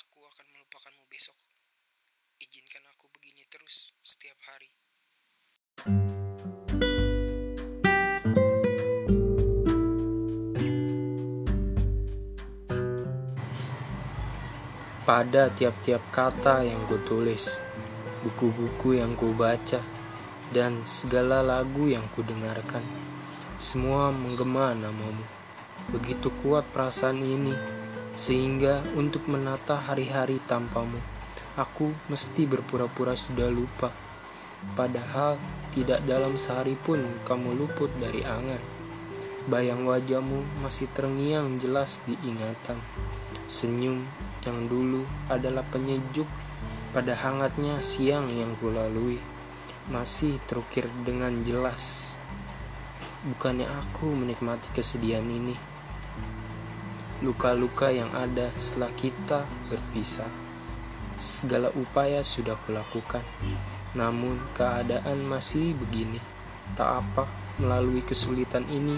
aku akan melupakanmu besok. Izinkan aku begini terus setiap hari. pada tiap-tiap kata yang kutulis, buku-buku yang kubaca, dan segala lagu yang kudengarkan. Semua menggema namamu. Begitu kuat perasaan ini, sehingga untuk menata hari-hari tanpamu, aku mesti berpura-pura sudah lupa. Padahal tidak dalam sehari pun kamu luput dari angan. Bayang wajahmu masih terngiang jelas di ingatan. Senyum yang dulu adalah penyejuk pada hangatnya siang yang kulalui masih terukir dengan jelas. Bukannya aku menikmati kesedihan ini. Luka-luka yang ada setelah kita berpisah. Segala upaya sudah kulakukan. Namun keadaan masih begini. Tak apa, melalui kesulitan ini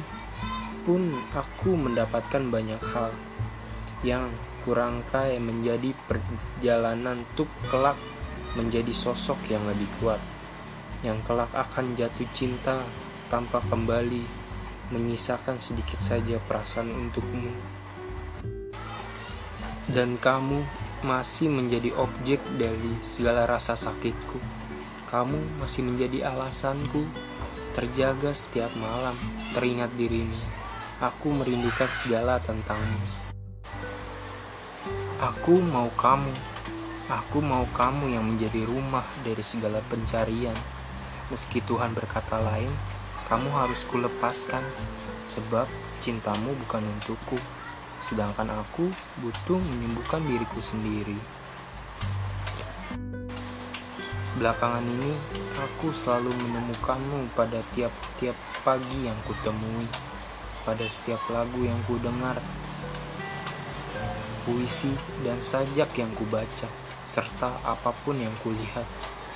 pun aku mendapatkan banyak hal yang kurangkai menjadi perjalanan untuk kelak menjadi sosok yang lebih kuat yang kelak akan jatuh cinta tanpa kembali menyisakan sedikit saja perasaan untukmu dan kamu masih menjadi objek dari segala rasa sakitku kamu masih menjadi alasanku terjaga setiap malam teringat dirimu Aku merindukan segala tentangmu. Aku mau kamu. Aku mau kamu yang menjadi rumah dari segala pencarian. Meski Tuhan berkata lain, kamu harus kulepaskan sebab cintamu bukan untukku. Sedangkan aku butuh menyembuhkan diriku sendiri. Belakangan ini, aku selalu menemukanmu pada tiap-tiap pagi yang kutemui pada setiap lagu yang ku dengar, puisi dan sajak yang ku baca, serta apa pun yang kulihat.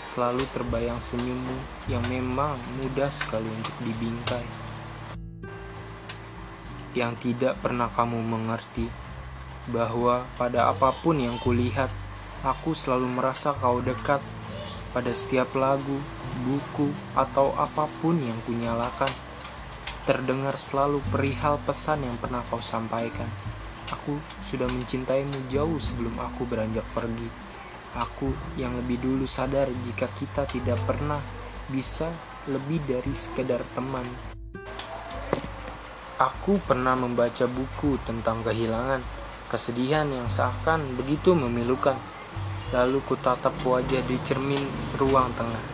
Selalu terbayang senyummu yang memang mudah sekali untuk dibingkai. Yang tidak pernah kamu mengerti bahwa pada apa pun yang kulihat, aku selalu merasa kau dekat pada setiap lagu, buku, atau apa pun yang kunyalakan Terdengar selalu perihal pesan yang pernah kau sampaikan. Aku sudah mencintaimu jauh sebelum aku beranjak pergi. Aku yang lebih dulu sadar jika kita tidak pernah bisa lebih dari sekedar teman. Aku pernah membaca buku tentang kehilangan, kesedihan yang seakan begitu memilukan. Lalu ku tatap wajah di cermin ruang tengah,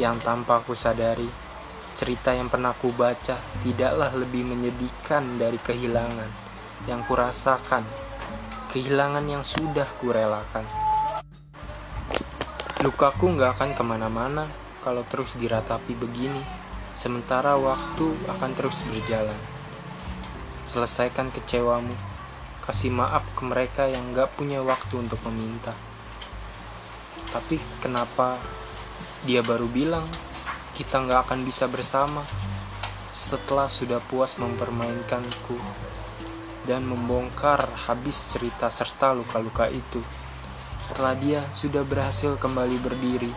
yang tanpa ku sadari Cerita yang pernah ku baca tidaklah lebih menyedihkan dari kehilangan yang kurasakan, kehilangan yang sudah kurelakan. Lukaku nggak akan ke mana-mana kalau terus diratapi begini, sementara waktu akan terus berjalan. Selesaikan kecewamu, kasih maaf ke mereka yang nggak punya waktu untuk meminta. Tapi kenapa dia baru bilang kita nggak akan bisa bersama setelah sudah puas mempermainkanku dan membongkar habis cerita serta luka-luka itu. Setelah dia sudah berhasil kembali berdiri,